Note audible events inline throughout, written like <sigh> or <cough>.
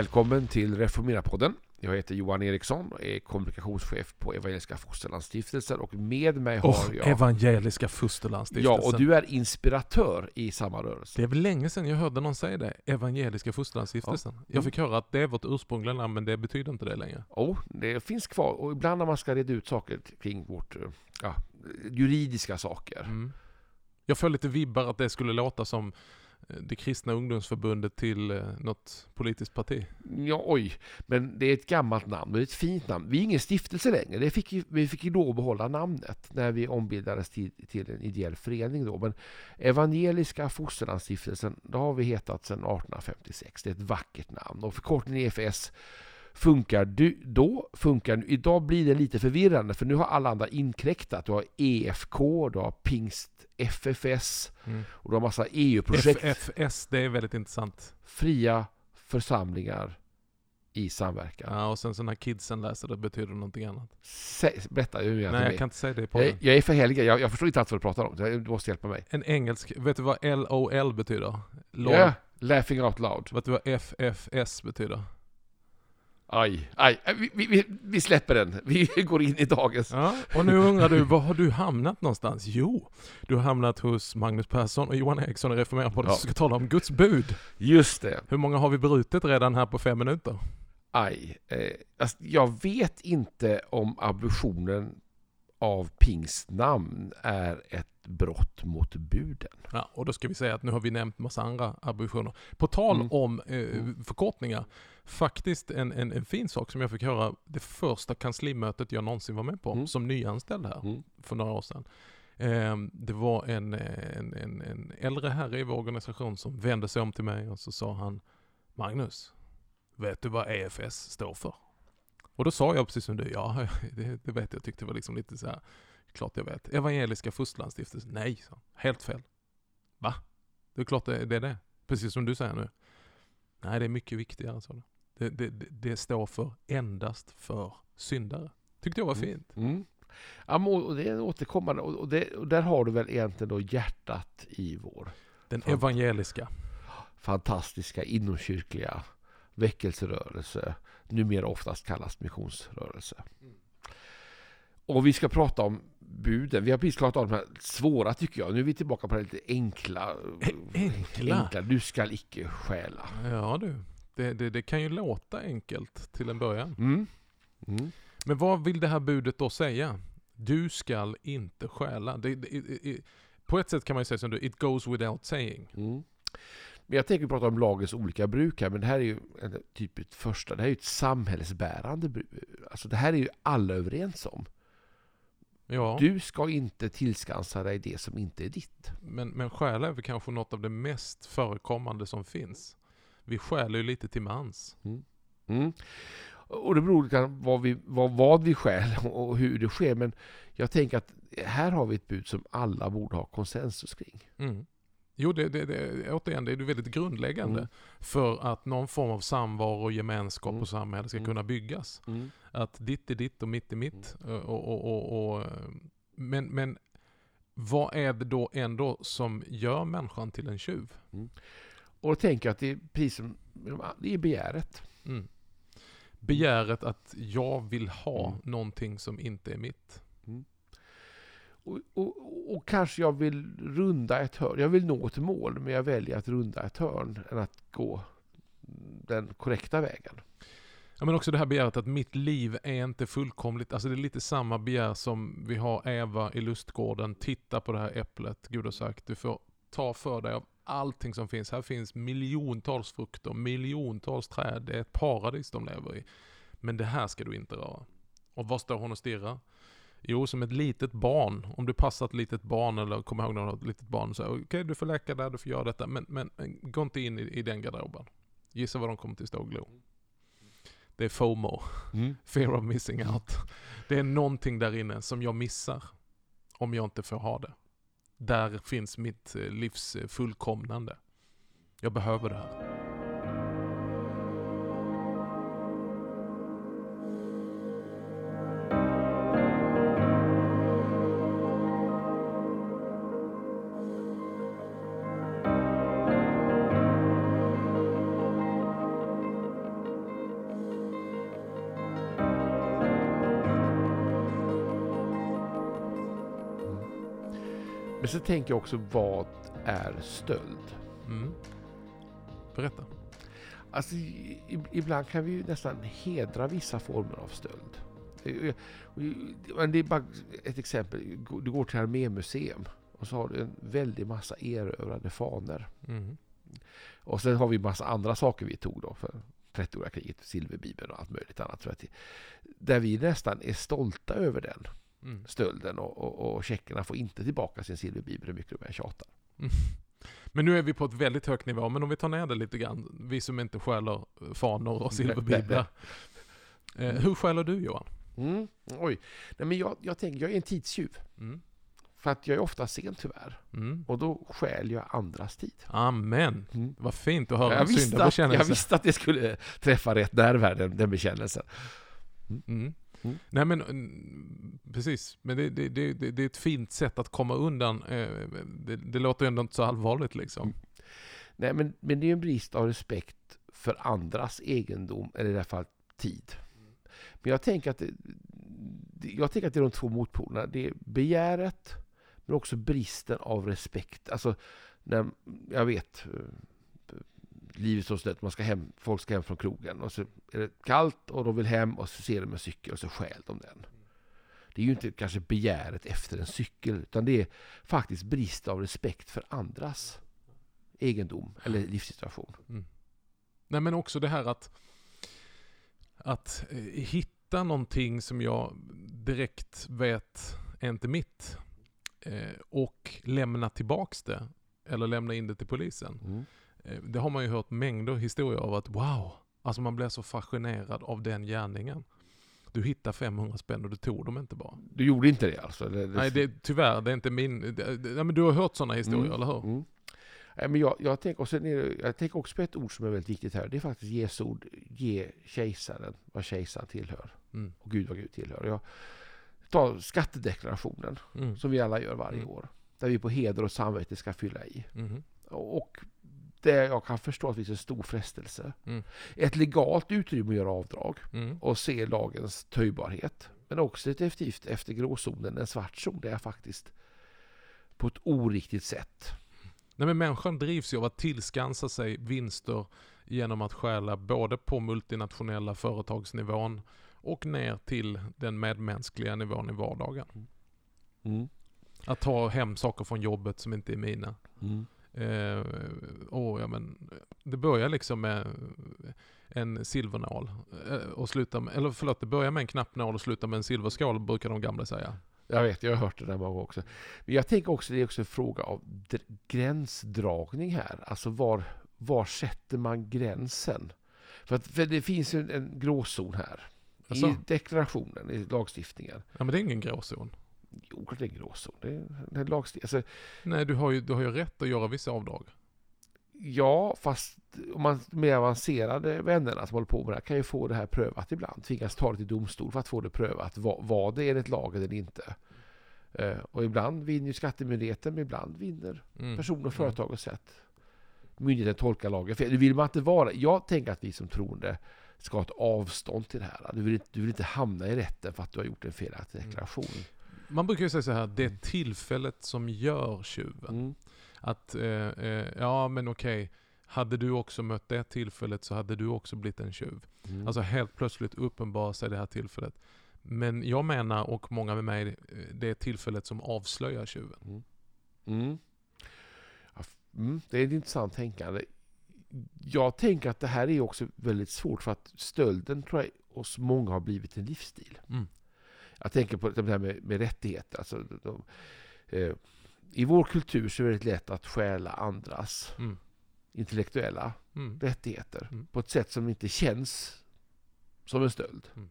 Välkommen till Reformera-podden. Jag heter Johan Eriksson och är kommunikationschef på Evangeliska Fosterlandsstiftelsen och med mig har Oh, jag... Evangeliska Fosterlandsstiftelsen. Ja, och du är inspiratör i samma rörelse. Det är väl länge sedan jag hörde någon säga det. Evangeliska Fosterlandsstiftelsen. Jag fick höra att det är vårt ursprungliga namn, men det betyder inte det längre. Oh, det finns kvar och ibland när man ska reda ut saker kring vårt eh, ja, juridiska saker. Mm. Jag får lite vibbar att det skulle låta som Eh, det kristna ungdomsförbundet till eh, något politiskt parti. Ja, oj, men det är ett gammalt namn men det är ett fint namn. Vi är ingen stiftelse längre. Det fick, vi fick ju lov att behålla namnet när vi ombildades till, till en ideell förening. Då. Men Evangeliska Fosterlandsstiftelsen, det har vi hetat sedan 1856. Det är ett vackert namn och förkortningen EFS funkar du, då, funkar nu. Idag blir det lite förvirrande för nu har alla andra inkräktat. Du har EFK, du har Pingst FFS Mm. och du har massa EU-projekt. FFS, det är väldigt intressant. Fria församlingar i samverkan. Ja, och sen så när kidsen läser det betyder det någonting annat. Sä, berätta hur Nej, egentligen jag kan inte säga det på jag, jag är för helgad, jag, jag förstår inte allt vad du pratar om. Du måste hjälpa mig. En engelsk, vet du vad LOL betyder? LOL. Ja, laughing out loud. Vet du vad FFS betyder? Aj, aj. Vi, vi- vi, vi släpper den. Vi <laughs> går in i dagens. Ja, och nu undrar du, var har du hamnat någonstans? Jo, du har hamnat hos Magnus Persson och Johan Eriksson i Reformera på Ja. som ska tala om Guds bud. Just det. Hur många har vi brutit redan här på fem minuter? Aj. Eh, alltså, jag vet inte om abortionen av pingstnamn är ett brott mot buden. Ja, och då ska vi säga att nu har vi nämnt massa andra abortioner. På tal Mm. om eh, förkortningar, faktiskt en, en, en fin sak som jag fick höra det första kanslimötet jag någonsin var med på, Mm. som nyanställd här Mm. för några år sedan. Eh, det var en, en, en, en äldre herre i vår organisation som vände sig om till mig och så sa han Magnus, vet du vad EFS står för? Och då sa jag precis som du, ja <laughs> det, det vet jag, tyckte det var liksom lite så här, klart jag vet. Evangeliska Fosterlandsstiftelsen, nej, han. helt fel. Va? Det är klart det, det är det. Precis som du säger nu. Nej, det är mycket viktigare, sa du. Det, det, det, står för endast för syndare. Tyckte jag var fint. Mm. Ja, men, och det är återkommande och, det, och där har du väl egentligen då hjärtat i vår Den evangeliska. fantastiska inomkyrkliga väckelserörelse, numera oftast kallas missionsrörelse. Och vi ska prata om buden. Vi har precis klarat av de här svåra tycker jag. Nu är vi tillbaka på det lite enkla. enkla? enkla. Du skall icke stjäla. Ja du, det, det, det kan ju låta enkelt till en början. Mm. Mm. Men vad vill det här budet då säga? Du skall inte stjäla. Det, på ett sätt kan man ju säga som du, it goes without saying. Mm. Men jag tänker prata om lagens olika bruk här, men det här är ju en typ ett första, det här är ju ett samhällsbärande bruk. Alltså det här är ju alla överens om. Ja, Du ska inte tillskansa dig det som inte är ditt. men, men stjäla är väl kanske något av det mest förekommande som finns. Vi stjäler ju lite till mans. Mm. Och det beror på vad, vi, vad, vad vi stjäl <laughs> och hur det sker. Men jag tänker att här har vi ett bud som alla borde ha konsensus kring. Mm. Jo, det, det, det, återigen, det är väldigt grundläggande Mm. för att någon form av samvaro och gemenskap Mm. och samhälle ska Mm. kunna byggas. Att ditt är ditt och mitt är mitt. Mm. Och, och, och, och, men, men vad är det då ändå som gör människan till en tjuv? Och då tänker jag att det är precis som det är begäret. Mm. Begäret att jag vill ha Mm. någonting som inte är mitt. Och, och, och kanske jag vill runda ett hörn. Jag vill nå ett mål, men jag väljer att runda ett hörn än att gå den korrekta vägen. Ja, men också det här begäret att mitt liv är inte fullkomligt. Alltså det är lite samma begär som vi har Eva i lustgården. Titta på det här äpplet. Gud har sagt du får ta för dig av allting som finns. Här finns miljontals frukter, miljontals träd. Det är ett paradis de lever i. Men det här ska du inte röra. Och vad står hon och stirrar? Jo, som ett litet barn. Om du passar ett litet barn eller kommer ihåg när du har ett litet barn. så Okej, du får leka där, du får göra detta. Men, men men gå inte in i, i den garderoben. Gissa vad de kommer till stå och glo. Det är FOMO. <laughs> Fear of missing out. Det är någonting där inne som jag missar om jag inte får ha det. Där finns mitt eh, livs eh, fullkomnande. Jag behöver det här. Men så tänker jag också, vad är stöld? Mm. Berätta. Alltså, ibland kan vi ju nästan hedra vissa former av stöld. Eh, Men det är bara ett exempel. Du går till Armémuseum och så har du en väldig massa erövrade fanor. Mm. Och sen har vi massa andra saker vi tog då för 30-åriga kriget, silverbibeln och allt möjligt annat. Där vi nästan är stolta över den Mm. stölden och, och, och tjeckerna får inte tillbaka sin silverbibel hur mycket de än tjatar. <laughs> Men nu är vi på ett väldigt högt nivå, men om vi tar ner det lite grann. Vi som inte stjäler fanor och <laughs> silverbiblar. <laughs> Eh, hur stjäler du Johan? Mm. Oj, Nej, men jag, jag tänker, jag är en tidstjuv. Mm. För att jag är ofta sen tyvärr. Mm. Och då stjäl jag andras tid. Amen. Mm. Vad fint att höra Jag en att, syndabekännelse. jag visste att det skulle träffa rätt nerv här, den, den bekännelsen. Mm. Mm. Nej men mm, precis, men det, det, det, det, är ett fint sätt att komma undan. eh, Det, låter ändå inte så allvarligt liksom. Mm. Nej, men, men det är ju en brist av respekt för andras egendom, eller i det här fallet tid. Men jag tänker att jag tänker att det är de två motpolerna. Det är begäret, men också bristen av respekt. Alltså, när, jag vet, eh, livet som snett, man ska hem, folk ska hem från krogen och så är det kallt och de vill hem och så ser de en cykel och så stjäl de den. Det är ju inte kanske begäret efter en cykel, utan det är faktiskt brist av respekt för andras egendom eller livssituation. Nej men också det här att, att eh, hitta någonting som jag direkt vet är inte mitt eh, och lämna tillbaks det eller lämna in det till polisen. Mm. Eh, Det har man ju hört mängder historier av att wow, alltså man blir så fascinerad av den gärningen. Du hittar 500 spänn och du tog dem inte bara. Du gjorde inte det alltså? Det, det, Nej, det, tyvärr, det är inte min... Det, ja, men du har hört sådana historier, Mm, eller hur? Mm. Nej, men jag, jag, tänker, och sen det, jag tänker också på ett ord som är väldigt viktigt här. Det är faktiskt Jesu ord. Ge kejsaren vad kejsaren tillhör. Mm. Och Gud vad Gud tillhör. Jag tar skattedeklarationen Mm. som vi alla gör varje Mm. år. Där vi på heder och samvete ska fylla i. Mhm. Och det jag kan förstå att det finns en stor frestelse. Mm. Ett legalt utrymme att göra avdrag. Mm. och se lagens töjbarhet. Men också definitivt efter gråzonen, en svart zon, där jag faktiskt på ett oriktigt sätt. Nej men människan drivs ju av att tillskansa sig vinster genom att stjäla både på multinationella företagsnivån och ner till den medmänskliga nivån i vardagen. Mm. Att ta hem saker från jobbet som inte är mina. Mm. Eh, och ja, men, det börjar liksom med en silvernål. Eh, och slutar med, eller förlåt, det börjar med en knappnål och slutar med en silverskål brukar de gamla säga. Jag vet, jag har hört det där många gånger också. Men jag tänker också, det är också en fråga av dr- gränsdragning här. Alltså var, var sätter man gränsen? För, att, för det finns ju en, en gråzon här. Alltså? I deklarationen, i lagstiftningen. Ja men det är ingen gråzon. Jo, det är en gråzon. Det är, det är lagstiftning. Alltså, Nej, du har, ju, du har ju rätt att göra vissa avdrag. Ja, fast om man mer avancerade vännerna som håller på med det här kan ju få det här prövat ibland. Tvingas ta det till domstol för att få det prövat. Var det enligt lagen eller inte? Eh, och ibland vinner ju skattemyndigheten, men ibland vinner Mm. personer och företag och sätt. Myndigheten tolkar lagen fel. Det vill man inte vara. Jag tänker att vi som troende ska ha ett avstånd till det här. Du vill, inte- du vill inte hamna i rätten för att du har gjort en felaktig Mm. Man brukar ju säga så här, det är tillfället som gör tjuven. Mm. Att, eh, eh, ja men okej, hade du också mött det tillfället så hade du också blivit en tjuv. Mm. Alltså helt plötsligt uppenbarar sig det här tillfället. Men jag menar, och många med mig, det är tillfället som avslöjar tjuven. Mm. F- mm, det är ett intressant tänkande. Jag tänker att det här är också väldigt svårt för att stölden tror jag hos många har blivit en livsstil. Mm. Jag tänker på det här med, med rättigheter. Alltså, de, eh, I vår kultur så är det lätt att stjäla andras Mm. intellektuella Mm. rättigheter Mm. på ett sätt som inte känns som en stöld. Mm.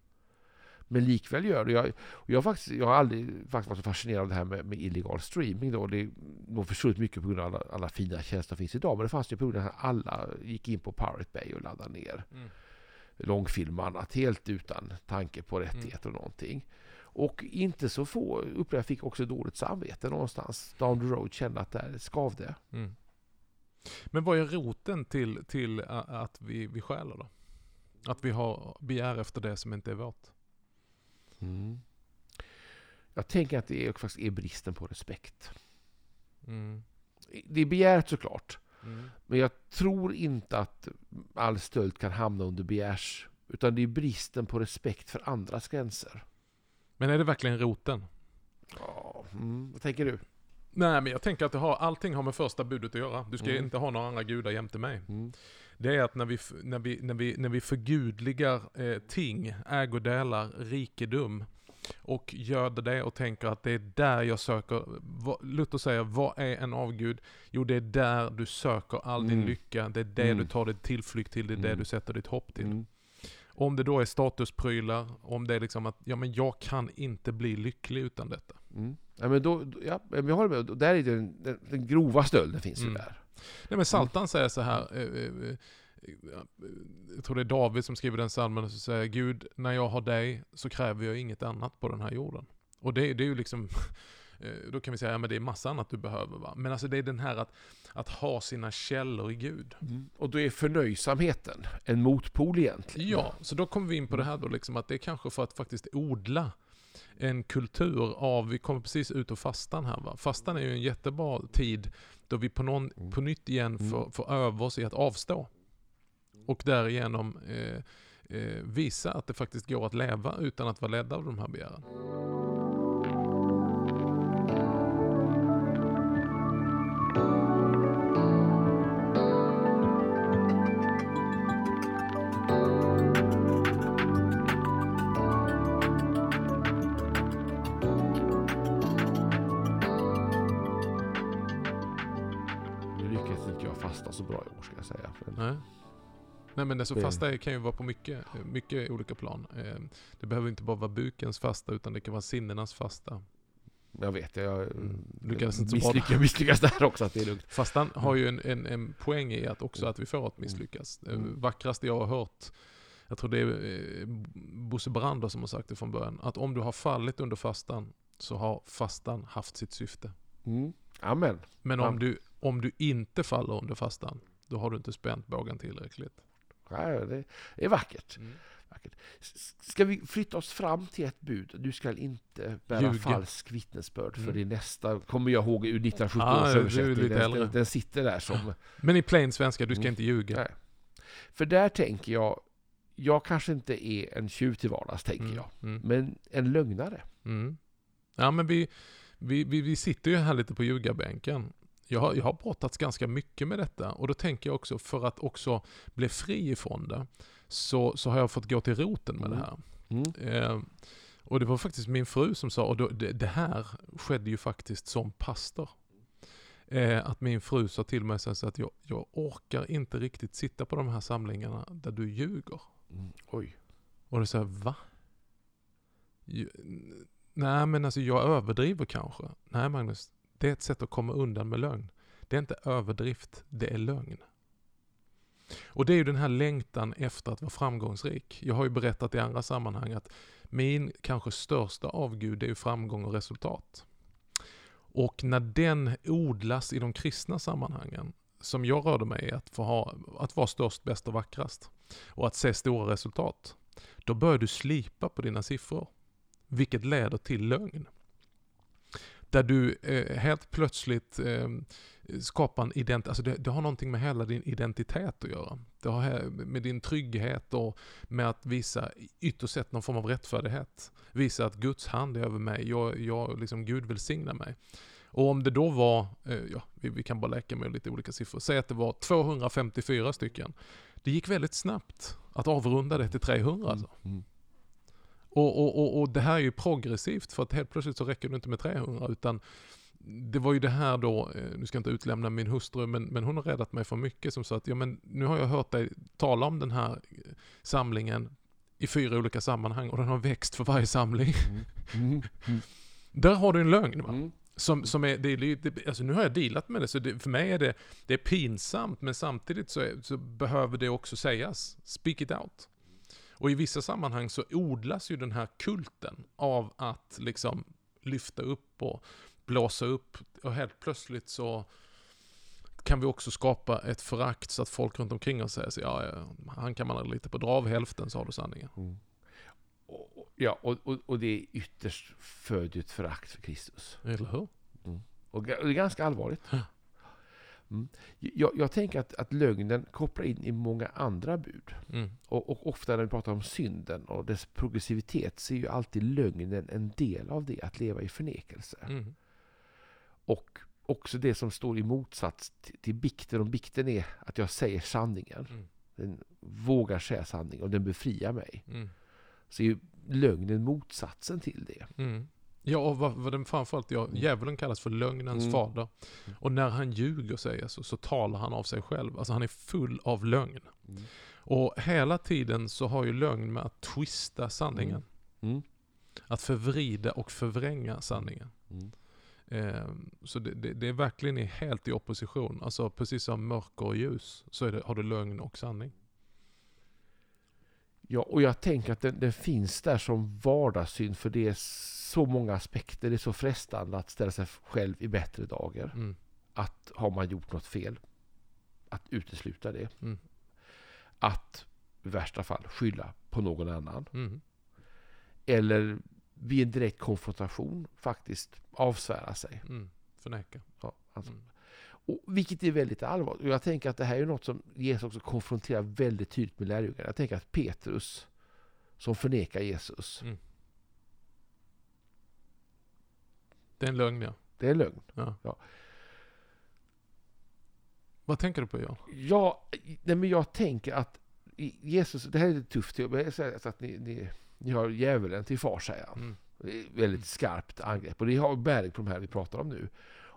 Men likväl gör det. Jag, jag, har faktiskt, jag har aldrig faktiskt varit så fascinerad av det här med, med illegal streaming. Då. Det nog försvunnit mycket på grund av alla, alla fina tjänster som finns idag. Men det fanns ju på grund av att alla gick in på Pirate Bay och laddade ner Mm. långfilm och annat helt utan tanke på rättigheter och någonting. Och inte så få upplevde jag fick också dåligt samvete någonstans. Down the road kände att det skavde. Mm. Men vad är roten till, till att vi, vi stjäler då? Att vi har begär efter det som inte är vårt? Jag tänker att det är, faktiskt är bristen på respekt. Mm. Det är begärt såklart. Mm. Men jag tror inte att all stöld kan hamna under begärs... Utan det är bristen på respekt för andras gränser. Men är det verkligen roten? Ja, mm, vad tänker du? Nej men jag tänker att det har, allting har med första budet att göra. Du ska Mm. inte ha några andra gudar jämte mig. Mm. Det är att när vi, när vi, när vi, när vi förgudligar eh, ting, ägodelar, rikedom och gör det och tänker att det är där jag söker, vad, Luther säger, vad är en avgud? Jo det är där du söker all din Mm. lycka, det är det Mm. du tar ditt tillflykt till, det är det Mm. du sätter ditt hopp till. Om det då är statusprylar, om det är liksom att, ja men jag kan inte bli lycklig utan detta. Mm. Ja, men då, ja, jag håller med. Där är den, den, den grova stölden finns ju Mm. där. Nej men Saltan säger så här, eh, eh, eh, jag tror det är David som skriver den psalmen och säger Gud, när jag har dig så kräver jag inget annat på den här jorden. Och det, det är ju liksom, då kan vi säga, ja men det är massa annat du behöver va. Men alltså det är den här att, att ha sina källor i Gud. Och då är förnöjsamheten en motpol egentligen. Ja, så då kommer vi in på det här då liksom att det är kanske för att faktiskt odla en kultur av, vi kommer precis ut ur fastan här va. Fastan är ju en jättebra tid då vi på, någon, Mm. på nytt igen Mm. får, får öva oss i att avstå. Och därigenom eh, eh, visa att det faktiskt går att leva utan att vara ledda av de här begären. Nej. Nej men alltså fasta kan ju vara på mycket, mycket olika plan. Eh, Det behöver inte bara vara bukens fasta utan det kan vara sinnenas fasta. jag vet, jag Mm. Lyckades inte så bra misslyckas, misslyckas där också. Att det är lugnt. Fastan har ju en, en, en poäng i att också att vi får att misslyckas. Mm. vackraste jag har hört, jag tror det är eh, Bosse Brander som har sagt det från början, att om du har fallit under fastan så har fastan haft sitt syfte. Mm. Amen. Men om, du, om du inte faller under fastan, då har du inte spänt bågen tillräckligt. Ja, det är vackert. vackert. S- Ska vi flytta oss fram till ett bud? Du ska inte bära Ljuga. falsk vittnesbörd. För Mm. det är nästa, kommer jag ihåg ur 1917 Ah, års översättning. den, den sitter där som... <laughs> Men i plain svenska, du ska Mm. inte ljuga. Nej. För där tänker jag, jag kanske inte är en tjuv till vardags, tänker Mm. jag. Mm. Men en lögnare. Mm. Ja men vi, vi, vi, vi sitter ju här lite på ljugarbänken. Jag har, jag har brottats ganska mycket med detta och då tänker jag också för att också bli fri ifrån det så, så har jag fått gå till roten med Mm. det här. Mm. Eh, och det var faktiskt min fru som sa, och då, det, det här skedde ju faktiskt som pastor. Eh, att min fru sa till mig sen så att jag, jag orkar inte riktigt sitta på de här samlingarna där du ljuger. Mm. Oj. Och då sa jag, va? Nej men alltså jag överdriver kanske. Nej Magnus, det är ett sätt att komma undan med lögn. Det är inte överdrift, det är lögn. Och det är ju den här längtan efter att vara framgångsrik. Jag har ju berättat i andra sammanhang att min kanske största avgud är ju framgång och resultat. Och när den odlas i de kristna sammanhangen, som jag rörde mig i, att, få ha, att vara störst, bäst och vackrast och att se stora resultat, då börjar du slipa på dina siffror. Vilket leder till lögn. Där du eh, helt plötsligt eh, skapar en identitet, alltså det, det har någonting med hela din identitet att göra. Det har med din trygghet och med att visa ytterst sett någon form av rättfärdighet. Visa att Guds hand är över mig, jag, jag liksom Gud välsignar mig. Och om det då var, eh, ja, vi, kan bara leka med lite olika siffror, säg att det var 254 stycken. Det gick väldigt snabbt att avrunda det till 300 alltså. Mm. Och, och, och, och det här är ju progressivt för att helt plötsligt så räcker det inte med 300 utan det var ju det här då, eh, nu ska jag inte utlämna min hustru, men, men hon har räddat mig från mycket som sa att ja men nu har jag hört dig tala om den här eh, samlingen i fyra olika sammanhang och den har växt för varje samling. Mm. Mm. Där har du en lögn va? Mm. Som, som är, det, lite- alltså nu har jag dealat med det, så det, för mig är det, det är pinsamt, men samtidigt så, är, så behöver det också sägas. Speak it out. Och i vissa sammanhang så odlas ju den här kulten av att liksom lyfta upp och blåsa upp. Och helt plötsligt så kan vi också skapa ett förakt så att folk runt omkring oss säger så, ja, han kan man aldrig lita på, dra av hälften så har du sanningen. Mm. Och, ja, och, och, och det är ytterst föder ett förakt för Kristus. Eller hur? Och det är ganska allvarligt. Mm. Jag, jag, tänker att, att lögnen kopplar in i många andra bud. Mm. Och, och, ofta när vi pratar om synden och dess progressivitet så är ju alltid lögnen en del av det, att leva i förnekelse. Mm. Och också det som står i motsats till, till bikten. Om bikten är att jag säger sanningen. Mm. Den vågar säga sanningen och den befriar mig. Mm. Så är ju lögnen motsatsen till det. Ja, vad, vad den framförallt, ja, djävulen kallas för lögnens mm. fader. Och när han ljuger, säger så, så talar han av sig själv. Alltså han är full av lögn. Mm. Och hela tiden så har ju lögn med att twista sanningen. Mm. mm. Att förvrida och förvränga sanningen. Eh, så det, det, det, är verkligen helt i opposition. Alltså precis som mörker och ljus så det, har du lögn och sanning. Ja, och jag tänker att den, den finns där som vardagssynd för det är så många aspekter. Det är så frestande att ställa sig själv i bättre dagar. Mm. Att har man gjort något fel, att utesluta det. Mm. Att i värsta fall skylla på någon annan. Mm. Eller vid en direkt konfrontation faktiskt avsvära sig. Mm. Förneka. Ja, alltså. Och, vilket är väldigt allvarligt. Och jag tänker att det här är något som Jesus också konfronterar väldigt tydligt med lärjungarna. Jag tänker att Petrus som förnekar Jesus. Mm. Det är en lögn ja. Det är en lögn. Ja. ja. Vad tänker du på Jan? Ja, nej men jag tänker att Jesus, det här är lite tufft. Jag säger att ni, ni, ni har djävulen till far säger han. Mm. Väldigt skarpt angrepp. Och det har bäring på de här vi pratar om nu.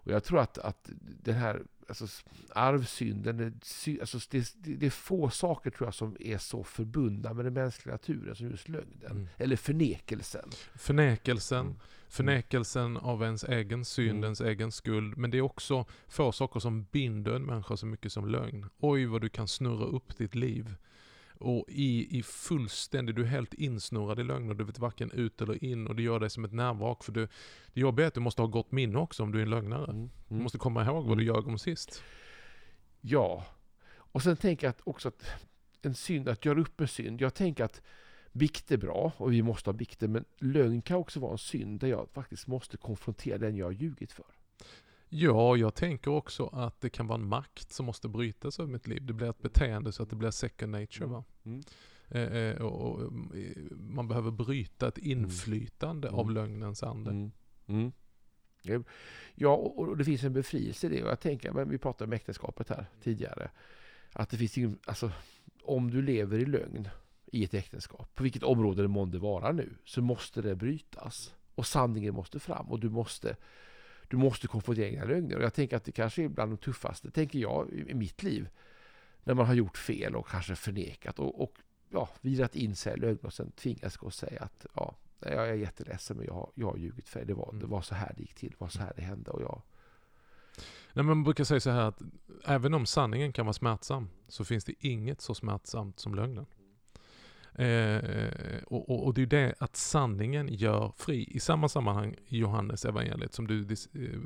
Och jag tror att, att den här alltså, arvsynden, alltså, det, det, är få saker tror jag som är så förbundna med den mänskliga naturen som just lögnen. Mm. Eller förnekelsen. Förnekelsen. Mm. Förnekelsen av ens egen synd, mm. ens egen skuld. Men det är också få saker som binder en människa så mycket som lögn. Oj vad du kan snurra upp ditt liv och i, i fullständig, du är helt insnurrad i lögner, du vet varken ut eller in och det gör dig som ett nervvrak. För du, det jobbiga är att du måste ha gott minne också om du är en lögnare. Mm. Mm. Du måste komma ihåg vad du ljög om sist. Ja, och sen tänker jag att också att en synd, att göra upp med synd. Jag tänker att bikt är bra och vi måste ha bikter, men lögn kan också vara en synd där jag faktiskt måste konfrontera den jag har ljugit för. Ja, jag tänker också att det kan vara en makt som måste brytas över mitt liv. Det blir ett beteende så att det blir second nature. Va? Mm. Eh, eh och, och, man behöver bryta ett mm. inflytande mm. av lögnens ande. Mm. mm. Ja, och det finns en befrielse i det. Jag tänker, men vi pratade om äktenskapet här tidigare. Att det finns ingen, alltså, om du lever i lögn i ett äktenskap, på vilket område det månde vara nu, så måste det brytas. Och sanningen måste fram och du måste du måste konfrontera dina lögner. Och jag tänker att det kanske är bland de tuffaste, tänker jag, i mitt liv. När man har gjort fel och kanske förnekat och, och ja, virat in sig i lögner och sen tvingas gå och säga att ja, jag är jätteledsen men jag har, jag har ljugit för dig. Det var, det mm. var så här det gick till, det var så här det hände och jag... Nej, man brukar säga så här att även om sanningen kan vara smärtsam så finns det inget så smärtsamt som lögnen. Eh, och, och, och, det är det att sanningen gör fri. I samma sammanhang i Johannes evangeliet som du dis, eh,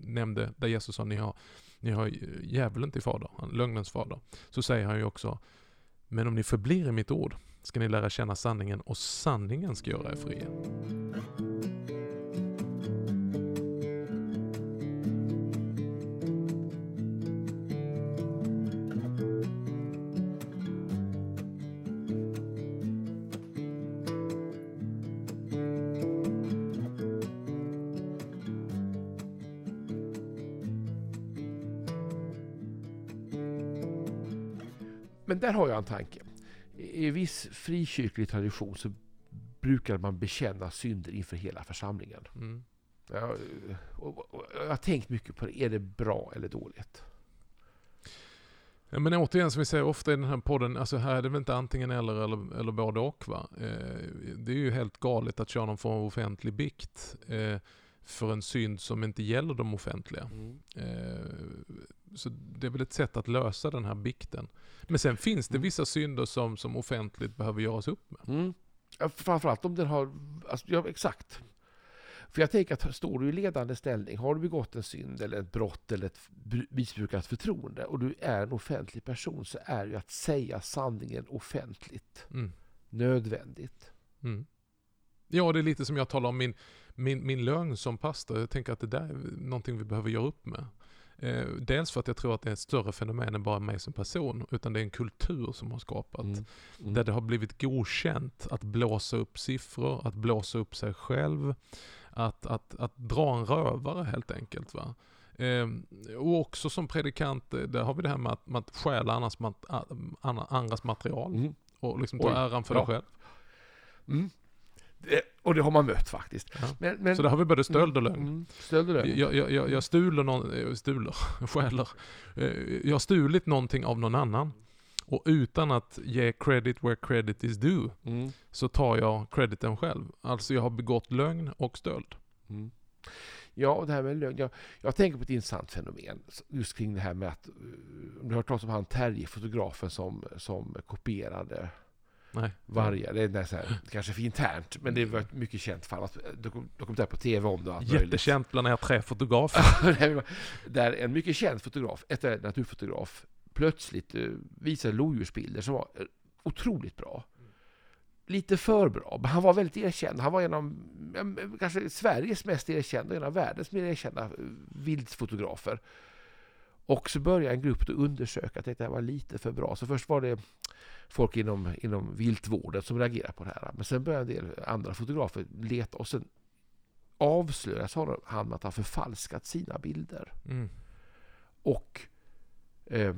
nämnde, där Jesus sa ni har, ni har djävulen till fader, lögnens fader. Så säger han ju också, men om ni förblir i mitt ord ska ni lära känna sanningen och sanningen ska göra er fria. Där har jag en tanke. I viss frikyrklig tradition så brukar man bekänna synder inför hela församlingen. Mm. Jag, och, och, jag har tänkt mycket på det. Är det bra eller dåligt? Ja, men återigen, som vi säger ofta i den här podden, alltså här är det väl inte antingen eller eller, eller både och. Va? Eh, det är ju helt galet att köra någon form av offentlig bikt eh, för en synd som inte gäller de offentliga. Mm. Eh, så det är väl ett sätt att lösa den här bikten. Men sen finns det mm. vissa synder som, som offentligt behöver göras upp med. Mm. Ja, framförallt om den har, alltså, ja, exakt. För jag tänker att står du i ledande ställning, har du begått en synd eller ett brott eller ett missbrukat förtroende och du är en offentlig person så är ju att säga sanningen offentligt mm. nödvändigt. Mm. Ja, det är lite som jag talar om min, min, min lögn som pastor, jag tänker att det där är någonting vi behöver göra upp med. Eh, dels för att jag tror att det är ett större fenomen än bara mig som person, utan det är en kultur som har skapat. Mm. Mm. Där det har blivit godkänt att blåsa upp siffror, att blåsa upp sig själv, att, att, att dra en rövare helt enkelt. Va? Eh, och också som predikant, eh, där har vi det här med att, med att stjäla andras, mat, andras material Mm. och liksom ta Oj. äran för Ja. dig själv. Mm. Det, och det har man mött faktiskt. Ja. Men, men, Så där har vi både stöld och lögn. Mm. Stöld och lögn. Jag, jag, jag, stuler någon, eh, stuler, <laughs> stjäler. Eh, Jag har stulit någonting av någon annan. Och utan att ge credit where credit is due Mm. så tar jag crediten själv. Alltså jag har begått lögn och stöld. Mm. Ja, och det här med lögn. Jag, jag tänker på ett intressant fenomen just kring det här med att... eh, Om du har hört talas om han Terje, fotografen som, som kopierade Nej. vargar. Det är så här, kanske för internt, men det var ett mycket känt fall. Att, dokum- dokumentär på tv om det. allt. Jättekänt bland er tre fotografer. <laughs> där en mycket känd fotograf, ett naturfotograf, plötsligt eh, visade lodjursbilder som var eh, otroligt bra. Lite för bra, men han var väldigt erkänd. Han var en av kanske Sveriges mest erkända, en av världens mer erkända eh, viltfotografer. Och så började en grupp att undersöka att det här var lite för bra. Så först var det folk inom, inom viltvården som reagerade på det här. Men sen började en del andra fotografer leta och sen avslöjas han med att ha förfalskat sina bilder. Mm. Och eh,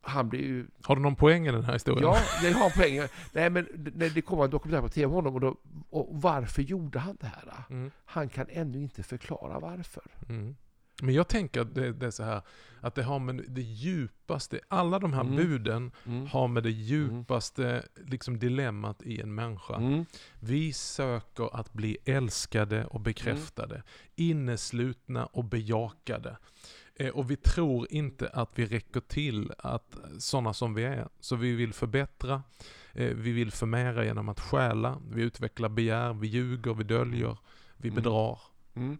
han blir ju... Har du någon poäng i den här historien? Ja, det har en poäng. Nej, men när det kom en dokumentär på tv om honom och, då, och varför gjorde han det här? Mm. Han kan ännu inte förklara varför. Mm. Men jag tänker att det, det är så här, att det har med det djupaste, alla de här Mm. buden Mm. har med det djupaste liksom dilemmat i en människa. Mm. Vi söker att bli älskade och bekräftade, inneslutna och bejakade. Eh, Och vi tror inte att vi räcker till att sådana som vi är. Så vi vill förbättra, eh, vi vill förmera genom att stjäla, vi utvecklar begär, vi ljuger, vi döljer, vi Mm. bedrar. Mm.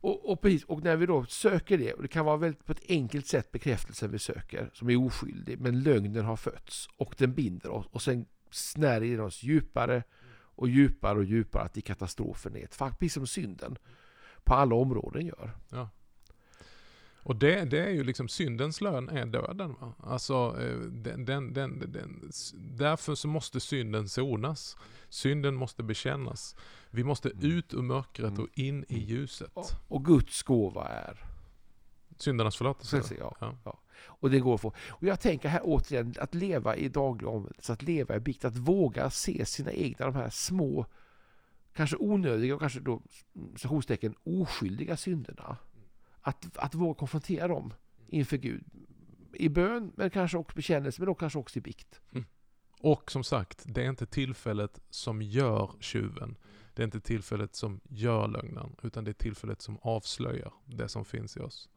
Och, och, precis, och när vi då söker det, och det kan vara väldigt på ett enkelt sätt bekräftelsen vi söker, som är oskyldig, men lögnen har fötts och den binder oss och sen snärjer den oss djupare och djupare och djupare att i katastrofen är ett faktiskt precis som synden på alla områden gör. Och det, det är ju liksom syndens lön är döden. Va? Alltså, eh, den, den, den, den, därför så måste synden sonas. Synden måste bekännas. Vi måste Mm. ut ur mörkret och in i ljuset. Och, och Guds gåva är Syndernas förlåtelse. Precis, ja. Ja. ja. Och det går att få. Och jag tänker här återigen, att leva i daglig omvändelse, att leva i bikt, att våga se sina egna, de här små, kanske onödiga och kanske då, citationstecken, oskyldiga synderna. Att, att våga konfrontera dem inför Gud. I bön, men kanske också bekännelse, men då kanske också i bikt. Och som sagt, det är inte tillfället som gör tjuven. Det är inte tillfället som gör lögnen, utan det är tillfället som avslöjar det som finns i oss.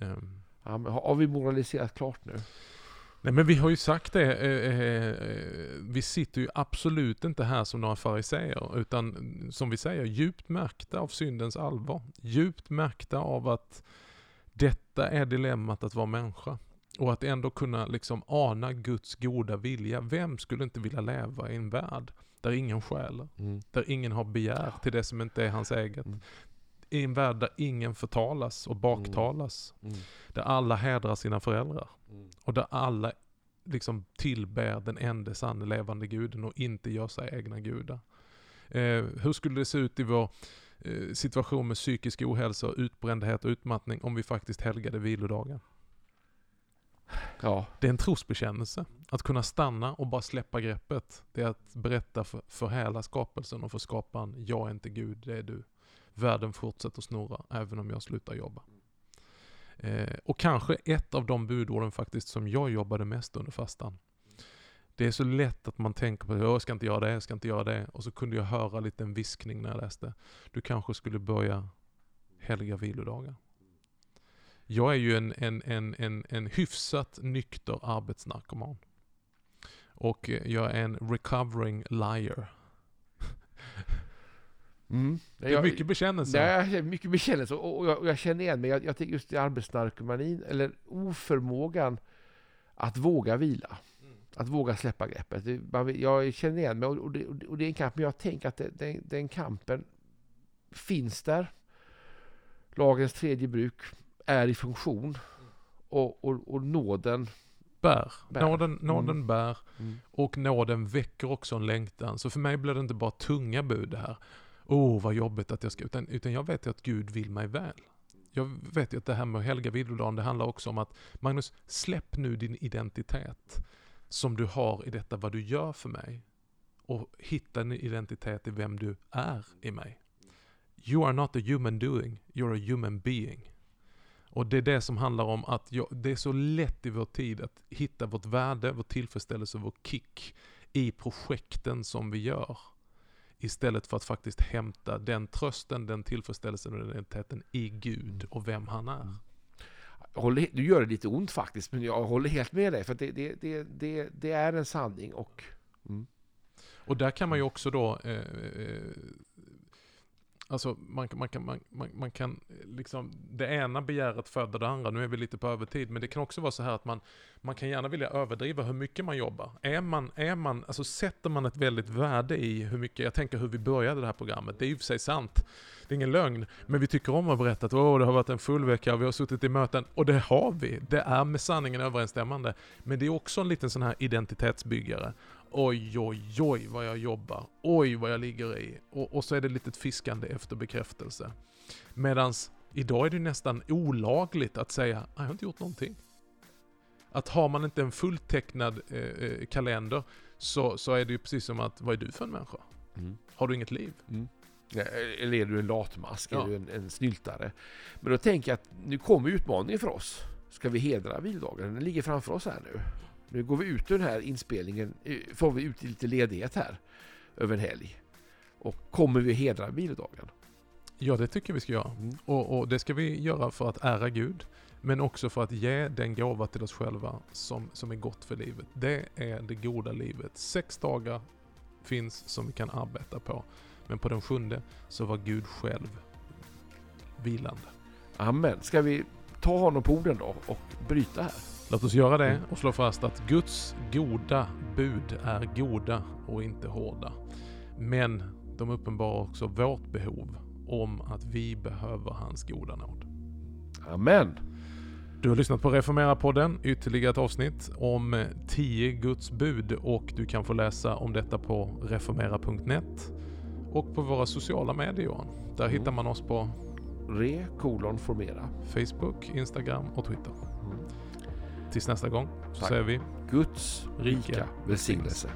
Ehm, Ja, har vi moraliserat klart nu? Nej men vi har ju sagt det, eh, eh, vi sitter ju absolut inte här som några fariseer utan mm, som vi säger, djupt märkta av syndens allvar. Djupt märkta av att detta är dilemmat att vara människa. Och att ändå kunna liksom ana Guds goda vilja. Vem skulle inte vilja leva i en värld där ingen stjäler, där ingen har begär till det som inte är hans eget. Mm. I en värld där ingen förtalas och baktalas. Mm. Där alla hedrar sina föräldrar. Och där alla liksom tillber den enda sanna levande guden och inte gör sig egna gudar. Eh, hur skulle det se ut i vår eh, situation med psykisk ohälsa, utbrändhet och utmattning om vi faktiskt helgade vilodagen? Ja, Det är en trosbekännelse. Att kunna stanna och bara släppa greppet. Det är att berätta för, för hela skapelsen och för skaparen, jag är inte Gud, det är du. Världen fortsätter snurra även om jag slutar jobba. Eh, och kanske ett av de budorden faktiskt som jag jobbade mest under fastan. Det är så lätt att man tänker på att jag ska inte göra det, jag ska inte göra det. Och så kunde jag höra lite en viskning när jag läste. Du kanske skulle börja helga vilodagar. Jag är ju en, en, en, en, en hyfsat nykter arbetsnarkoman. Och jag är en recovering liar mm. Det är mycket bekännelse. Jag känner mycket bekännelse och, och, jag, och jag känner igen mig. Jag, jag tänker just i arbetsnarkomanin, eller oförmågan att våga vila. Att våga släppa greppet. Det, man, jag känner igen mig och, och, det, och det är en kamp, men jag tänker att det, den, den kampen finns där. Lagens tredje bruk är i funktion. Och, och, och nåden Bär. Bär. Nåden, nåden Mm. bär. Mm. Och nåden väcker också en längtan. Så för mig blir det inte bara tunga bud det här. Oh, vad jobbigt att jag ska... Utan, utan jag vet ju att Gud vill mig väl. Jag vet ju att det här med att helga vilodagen, det handlar också om att Magnus, släpp nu din identitet som du har i detta vad du gör för mig. Och hitta en identitet i vem du är i mig. You are not a human doing, you're a human being. Och det är det som handlar om att jag, det är så lätt i vår tid att hitta vårt värde, vår tillfredsställelse, vår kick i projekten som vi gör. Istället för att faktiskt hämta den trösten, den tillfredsställelsen och den identiteten i Gud och vem han är. Jag håller, du gör det lite ont faktiskt, men jag håller helt med dig. För det, det, det, det är en sanning. Och, mm. Och där kan man ju också då, eh, eh, alltså man, kan- man, kan, man, man, man kan eh, liksom, det ena begäret föder det andra, nu är vi lite på övertid, men det kan också vara så här att man, man kan gärna vilja överdriva hur mycket man jobbar. Är man, är man, alltså sätter man ett väldigt värde i hur mycket, jag tänker hur vi började det här programmet, det är ju för sig sant, det är ingen lögn, men vi tycker om att berätta att åh, det har varit en full vecka, vi har suttit i möten, och det har vi, det är med sanningen överensstämmande, men det är också en liten sån här identitetsbyggare. Oj, oj, oj vad jag jobbar. Oj, vad jag ligger i. Och, och så är det lite fiskande efter bekräftelse. Medans idag är det nästan olagligt att säga, "Ah, jag har inte gjort någonting. Att har man inte en fulltecknad eh, eh, kalender så, så är det ju precis som att, vad är du för en människa? Mm. Har du inget liv? Mm. Eller är du en latmask? Ja. Är du en, en snyltare? Men då tänker jag att nu kommer utmaningen för oss. Ska vi hedra vilodagen? Den ligger framför oss här nu. Nu går vi ut ur den här inspelningen, eh, får vi ut lite ledighet här över en helg. Och kommer vi hedra vilodagen? Ja, det tycker vi ska göra. Mm. Och, och det ska vi göra för att ära Gud, men också för att ge den gåva till oss själva som, som är gott för livet. Det är det goda livet. Sex dagar finns som vi kan arbeta på, men på den sjunde så var Gud själv vilande. Amen. Ska vi ta honom på orden då och bryta här? Låt oss göra det och slå fast att Guds goda bud är goda och inte hårda. Men de uppenbarar också vårt behov om att vi behöver hans goda nåd. Amen. Du har lyssnat på Reformera-podden, ytterligare ett avsnitt om eh, 10 Guds bud och du kan få läsa om detta på reformera.net och på våra sociala medier. Johan. Där Mm. hittar man oss på Re kolon formera. Facebook, Instagram och Twitter. Mm. Tills nästa gång så Tack. säger vi Guds Rika rika välsignelse.